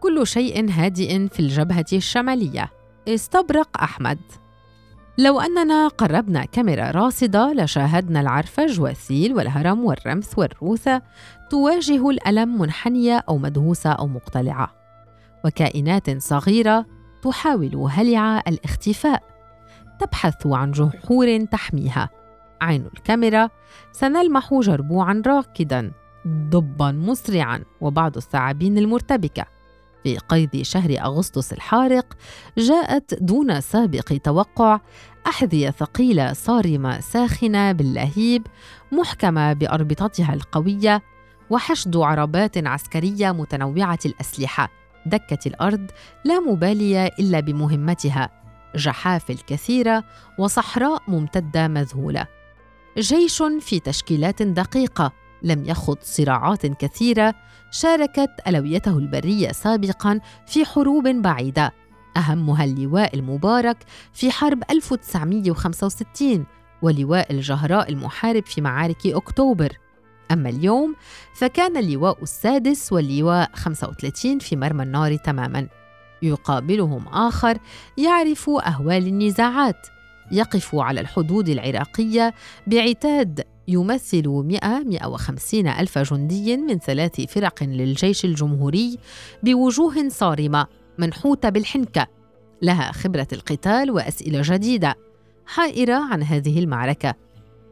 كل شيء هادئ في الجبهة الشمالية. استبرق أحمد. لو أننا قربنا كاميرا راصدة لشاهدنا العرفج والثيل والهرم والرمث والروثة تواجه الألم منحنية أو مدهوسة أو مقتلعة. وكائنات صغيرة تحاول هلع الاختفاء. تبحث عن جحور تحميها. عين الكاميرا. سنلمح جربوعا راكدا. ضبا مسرعا. وبعض الثعابين المرتبكة. في قيد شهر أغسطس الحارق جاءت دون سابق توقع أحذية ثقيلة صارمة ساخنة باللهيب محكمة بأربطتها القوية وحشد عربات عسكرية متنوعة الأسلحة. دكت الأرض لا مبالية إلا بمهمتها جحافل كثيرة وصحراء ممتدة مذهولة. جيش في تشكيلات دقيقة لم يخض صراعات كثيرة شاركت ألويته البرية سابقا في حروب بعيدة. أهمها اللواء المبارك في حرب 1965 ولواء الجهراء المحارب في معارك أكتوبر. أما اليوم فكان اللواء السادس واللواء 35 في مرمى النار تماما. يقابلهم آخر يعرف أهوال النزاعات. يقف على الحدود العراقية بعتاد يمثل 100 150 ألف جندي من ثلاث فرق للجيش الجمهوري بوجوه صارمة منحوتة بالحنكة. لها خبرة القتال وأسئلة جديدة. حائرة عن هذه المعركة.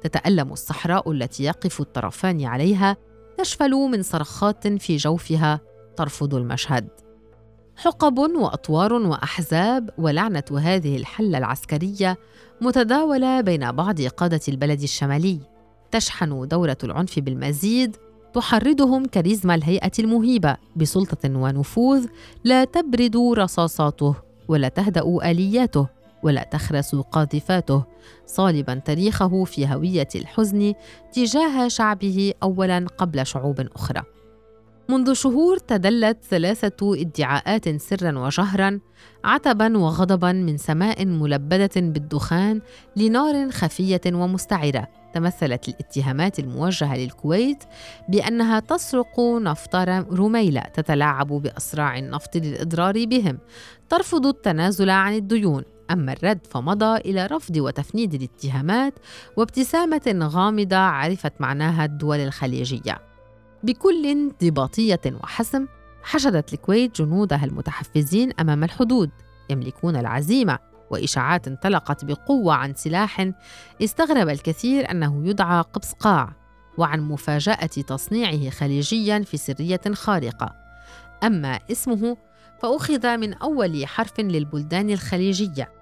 تتألم الصحراء التي يقف الطرفان عليها تشفل من صرخات في جوفها ترفض المشهد. حقب وأطوار وأحزاب ولعنة هذه الحلة العسكرية متداولة بين بعض قادة البلد الشمالي. تشحن دوره العنف بالمزيد تحرضهم كاريزما الهيئة المهيبة بسلطة ونفوذ لا تبرد رصاصاته ولا تهدأ آلياته. ولا تخرس قاذفاته صالبا تاريخه في هوية الحزن تجاه شعبه اولا قبل شعوب أخرى. منذ شهور تدلت ثلاثة ادعاءات سرا وجهرا عتبا وغضبا من سماء ملبدة بالدخان لنار خفية ومستعرة. تمثلت الاتهامات الموجهة للكويت بأنها تسرق نفط رميلة تتلاعب بأسراع النفط للإضرار بهم. ترفض التنازل عن الديون. أما الرد فمضى إلى رفض وتفنيد الاتهامات وابتسامة غامضة عرفت معناها الدول الخليجية. بكل انضباطية وحسم حشدت الكويت جنودها المتحفزين أمام الحدود يملكون العزيمة وإشاعات انطلقت بقوة عن سلاح استغرب الكثير أنه يدعى قبصقاع وعن مفاجأة تصنيعه خليجيا في سرية خارقة. أما اسمه فأخذ من أول حرف للبلدان الخليجية.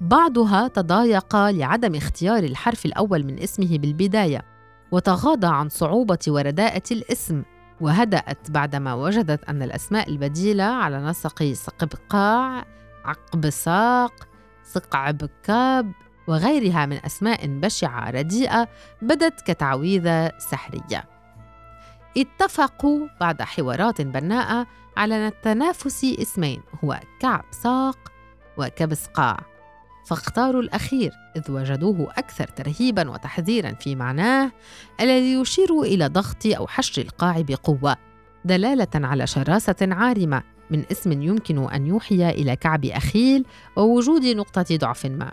بعضها تضايق لعدم اختيار الحرف الأول من اسمه بالبداية وتغاضى عن صعوبة ورداءة الاسم وهدأت بعدما وجدت أن الأسماء البديلة على نسق سقبقاع عقبساق سقعبكاب وغيرها من أسماء بشعة رديئة بدت كتعويذة سحرية. اتفقوا بعد حوارات بناءة على تنافس اسمين هو كعب ساق وكبسقاع. فاختاروا الأخير إذ وجدوه أكثر ترهيبا وتحذيرا في معناه الذي يشير إلى ضغط أو حشر القاع بقوة دلالة على شراسة عارمة من اسم يمكن أن يوحي إلى كعب أخيل ووجود نقطة ضعف ما.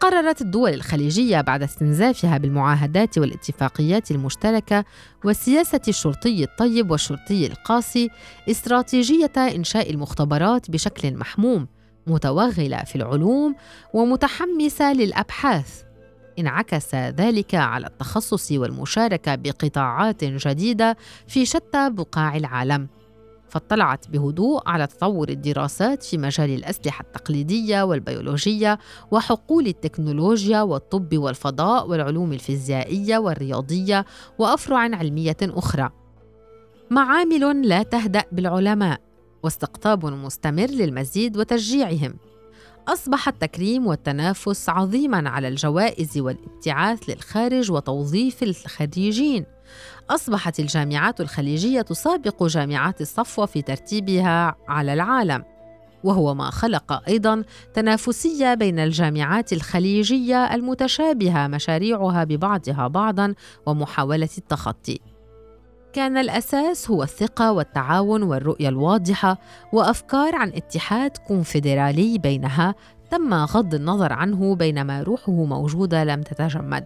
قررت الدول الخليجية بعد استنزافها بالمعاهدات والاتفاقيات المشتركة والسياسة الشرطي الطيب والشرطي القاسي استراتيجية إنشاء المختبرات بشكل محموم متوغلة في العلوم ومتحمسة للأبحاث. انعكس ذلك على التخصص والمشاركة بقطاعات جديدة في شتى بقاع العالم. فاطلعت بهدوء على تطور الدراسات في مجال الأسلحة التقليدية والبيولوجية وحقول التكنولوجيا والطب والفضاء والعلوم الفيزيائية والرياضية وأفرع علمية أخرى. معامل لا تهدأ بالعلماء واستقطاب مستمر للمزيد وتشجيعهم. أصبح التكريم والتنافس عظيما على الجوائز والابتعاث للخارج وتوظيف الخريجين. أصبحت الجامعات الخليجية تسابق جامعات الصفوة في ترتيبها على العالم وهو ما خلق أيضا تنافسية بين الجامعات الخليجية المتشابهة مشاريعها ببعضها بعضا ومحاولة التخطي. كان الأساس هو الثقة والتعاون والرؤية الواضحة وأفكار عن اتحاد كونفدرالي بينها تم غض النظر عنه بينما روحه موجودة لم تتجمد.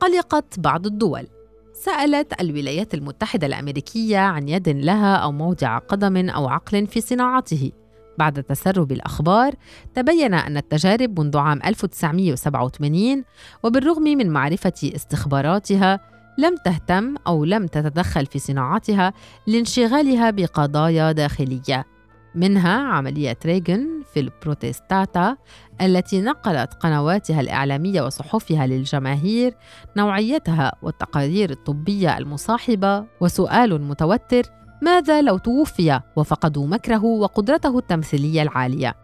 قلقت بعض الدول. سألت الولايات المتحدة الأمريكية عن يد لها أو موضع قدم أو عقل في صناعته. بعد تسرب الأخبار تبين أن التجارب منذ عام 1987 وبالرغم من معرفة استخباراتها لم تهتم أو لم تتدخل في صناعتها لانشغالها بقضايا داخلية منها عملية ريغن في البروتستاتا التي نقلت قنواتها الإعلامية وصحفها للجماهير نوعيتها والتقارير الطبية المصاحبة وسؤال متوتر ماذا لو توفي وفقدوا مكره وقدرته التمثيلية العالية؟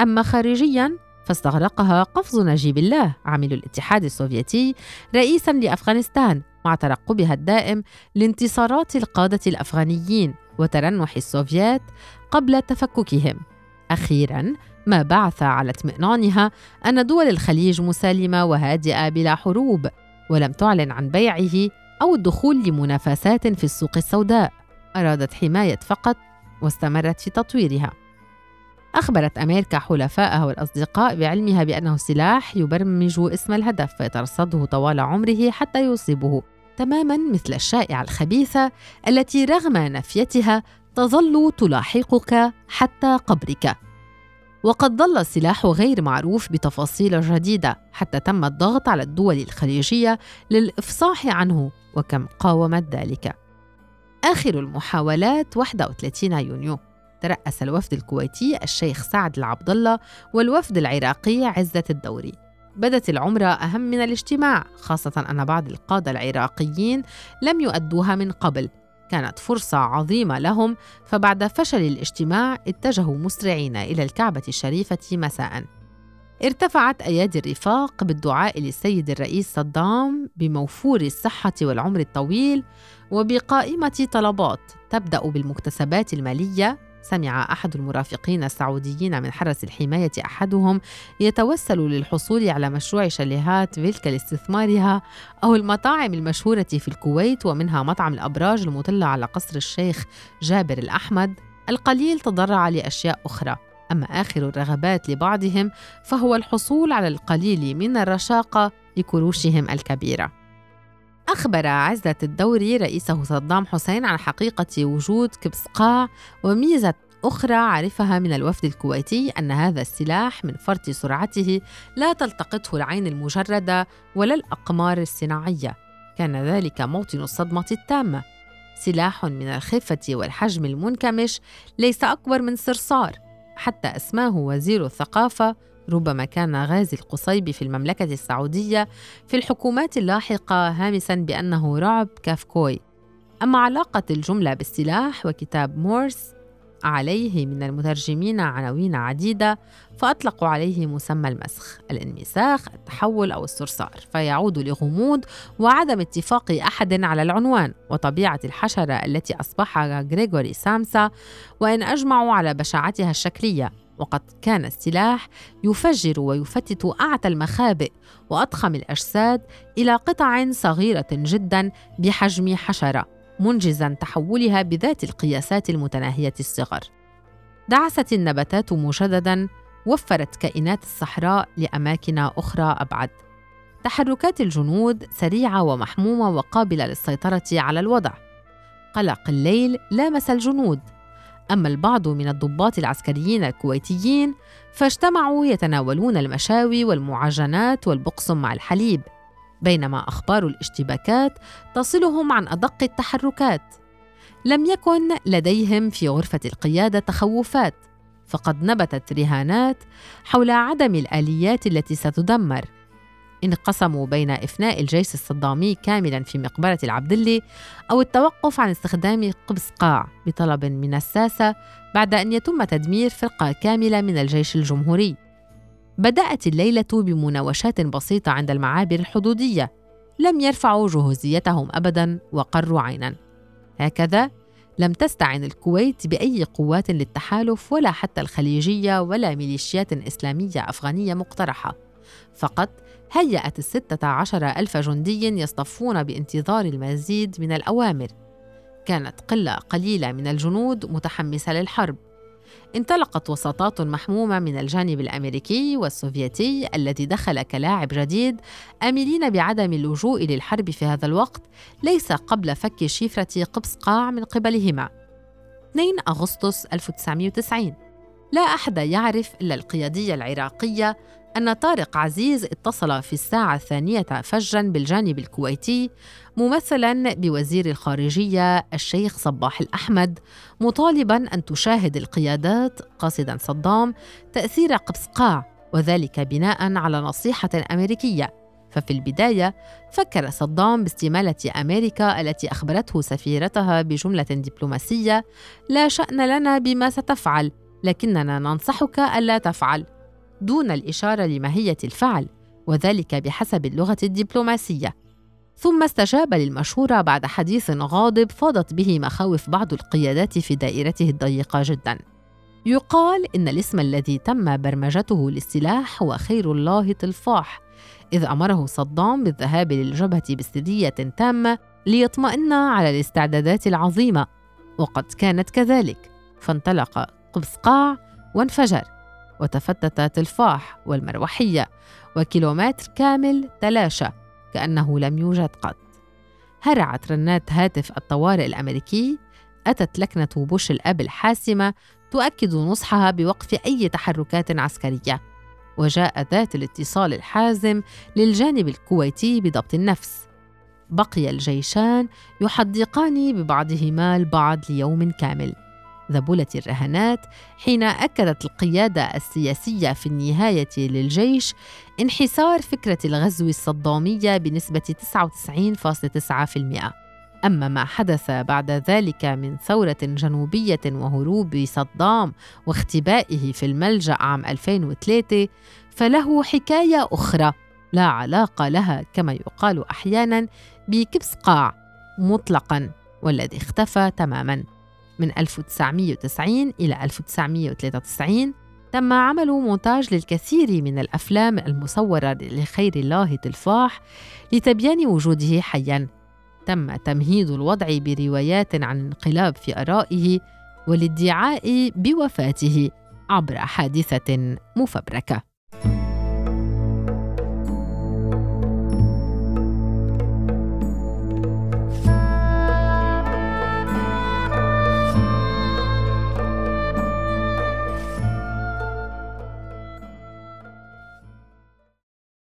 أما خارجياً فاستغرقها قفز نجيب الله عامل الاتحاد السوفيتي رئيساً لأفغانستان مع ترقبها الدائم لانتصارات القادة الأفغانيين وترنح السوفيات قبل تفككهم. أخيراً ما بعث على اطمئنانها أن دول الخليج مسالمة وهادئة بلا حروب ولم تعلن عن بيعه أو الدخول لمنافسات في السوق السوداء أرادت حماية فقط واستمرت في تطويرها أخبرت أمريكا حلفائها والأصدقاء بعلمها بأنه سلاح يبرمج اسم الهدف فيترصده طوال عمره حتى يصيبه. تماما مثل الشائعة الخبيثة التي رغم نفيتها تظل تلاحقك حتى قبرك. وقد ظل السلاح غير معروف بتفاصيل جديدة حتى تم الضغط على الدول الخليجية للإفصاح عنه وكم قاومت ذلك. آخر المحاولات 31 يونيو. ترأس الوفد الكويتي الشيخ سعد العبد الله والوفد العراقي عزة الدوري. بدت العمرة أهم من الاجتماع خاصة أن بعض القادة العراقيين لم يؤدوها من قبل. كانت فرصة عظيمة لهم فبعد فشل الاجتماع اتجهوا مسرعين إلى الكعبة الشريفة مساءً. ارتفعت أيادي الرفاق بالدعاء للسيد الرئيس صدام بموفور الصحة والعمر الطويل وبقائمة طلبات تبدأ بالمكتسبات المالية سمع أحد المرافقين السعوديين من حرس الحماية أحدهم يتوسل للحصول على مشروع شاليهات فيلكا لاستثمارها أو المطاعم المشهورة في الكويت ومنها مطعم الأبراج المطلة على قصر الشيخ جابر الأحمد القليل تضرع لأشياء أخرى. أما آخر الرغبات لبعضهم فهو الحصول على القليل من الرشاقة لكروشهم الكبيرة. أخبر عزة الدوري رئيسه صدام حسين عن حقيقة وجود كبسقاع وميزة أخرى عرفها من الوفد الكويتي أن هذا السلاح من فرط سرعته لا تلتقطه العين المجردة ولا الأقمار الصناعية. كان ذلك موطن الصدمة التامة. سلاح من الخفة والحجم المنكمش ليس أكبر من صرصار. حتى أسماه وزير الثقافة ربما كان غازي القصيبي في المملكة السعودية في الحكومات اللاحقة هامسا بأنه رعب كافكوي. أما علاقة الجملة بالسلاح وكتاب مورس عليه من المترجمين عناوين عديدة فأطلقوا عليه مسمى المسخ الانمساخ التحول أو الصرصار فيعود لغموض وعدم اتفاق أحد على العنوان وطبيعة الحشرة التي أصبحها غريغوري سامسا وإن أجمعوا على بشاعتها الشكلية. وقد كان السلاح يفجر ويفتت أعتى المخابئ وأضخم الأجساد إلى قطع صغيرة جدا بحجم حشرة منجزا تحولها بذات القياسات المتناهية الصغر. دعست النباتات مجددا وفرت كائنات الصحراء لأماكن أخرى أبعد. تحركات الجنود سريعة ومحمومة وقابلة للسيطرة على الوضع. قلق الليل لامس الجنود. أما البعض من الضباط العسكريين الكويتيين فاجتمعوا يتناولون المشاوي والمعجنات والبقسم مع الحليب بينما أخبار الاشتباكات تصلهم عن أدق التحركات. لم يكن لديهم في غرفة القيادة تخوفات فقد نبتت رهانات حول عدم الآليات التي ستدمر. انقسموا بين إفناء الجيش الصدامي كاملا في مقبرة العبدلي أو التوقف عن استخدام قبس قاع بطلب من الساسة بعد أن يتم تدمير فرقة كاملة من الجيش الجمهوري. بدأت الليلة بمناوشات بسيطة عند المعابر الحدودية. لم يرفعوا جهوزيتهم أبدا وقروا عينا. هكذا لم تستعن الكويت بأي قوات للتحالف ولا حتى الخليجية ولا ميليشيات إسلامية أفغانية مقترحة. فقط هيأت الستة عشر ألف جندي يصطفون بانتظار المزيد من الأوامر. كانت قلة قليلة من الجنود متحمسة للحرب. انطلقت وساطات محمومة من الجانب الأمريكي والسوفيتي الذي دخل كلاعب جديد آملين بعدم اللجوء للحرب في هذا الوقت ليس قبل فك شفرة قبس قاع من قبلهما. 2 أغسطس 1990 لا أحد يعرف إلا القيادية العراقية أن طارق عزيز اتصل في الساعة الثانية فجرا بالجانب الكويتي ممثلا بوزير الخارجية الشيخ صباح الأحمد مطالبا أن تشاهد القيادات قاصدا صدام تأثير قبسقاع وذلك بناء على نصيحة أمريكية. ففي البداية فكر صدام باستمالة أمريكا التي أخبرته سفيرتها بجملة دبلوماسية لا شأن لنا بما ستفعل لكننا ننصحك ألا تفعل. دون الإشارة لماهية الفعل وذلك بحسب اللغة الدبلوماسية. ثم استجاب للمشورة بعد حديث غاضب فاضت به مخاوف بعض القيادات في دائرته الضيقة جدا. يقال إن الاسم الذي تم برمجته للسلاح هو خير الله تلفاح إذ أمره صدام بالذهاب للجبهة بسرية تامة ليطمئن على الاستعدادات العظيمة وقد كانت كذلك. فانطلق قبسقاع وانفجر. وتفتت تلفاح والمروحية وكيلومتر كامل تلاشى كأنه لم يوجد قط. هرعت رنات هاتف الطوارئ الأمريكي. أتت لكنة بوش الأب الحاسمة تؤكد نصحها بوقف أي تحركات عسكرية. وجاء ذات الاتصال الحازم للجانب الكويتي بضبط النفس. بقي الجيشان يحدقان ببعضهما البعض ليوم كامل. ذبولت الرهانات حين أكدت القيادة السياسية في النهاية للجيش انحسار فكرة الغزو الصدامية بنسبة 99.9%. أما ما حدث بعد ذلك من ثورة جنوبية وهروب صدام واختبائه في الملجأ عام 2003 فله حكاية أخرى لا علاقة لها كما يقال أحيانا بكبس قاع مطلقا والذي اختفى تماما من 1990 إلى 1993 تم عمل مونتاج للكثير من الأفلام المصورة لخير الله تلفاح لتبيان وجوده حياً. تم تمهيد الوضع بروايات عن انقلاب في آرائه والادعاء بوفاته عبر حادثة مفبركة.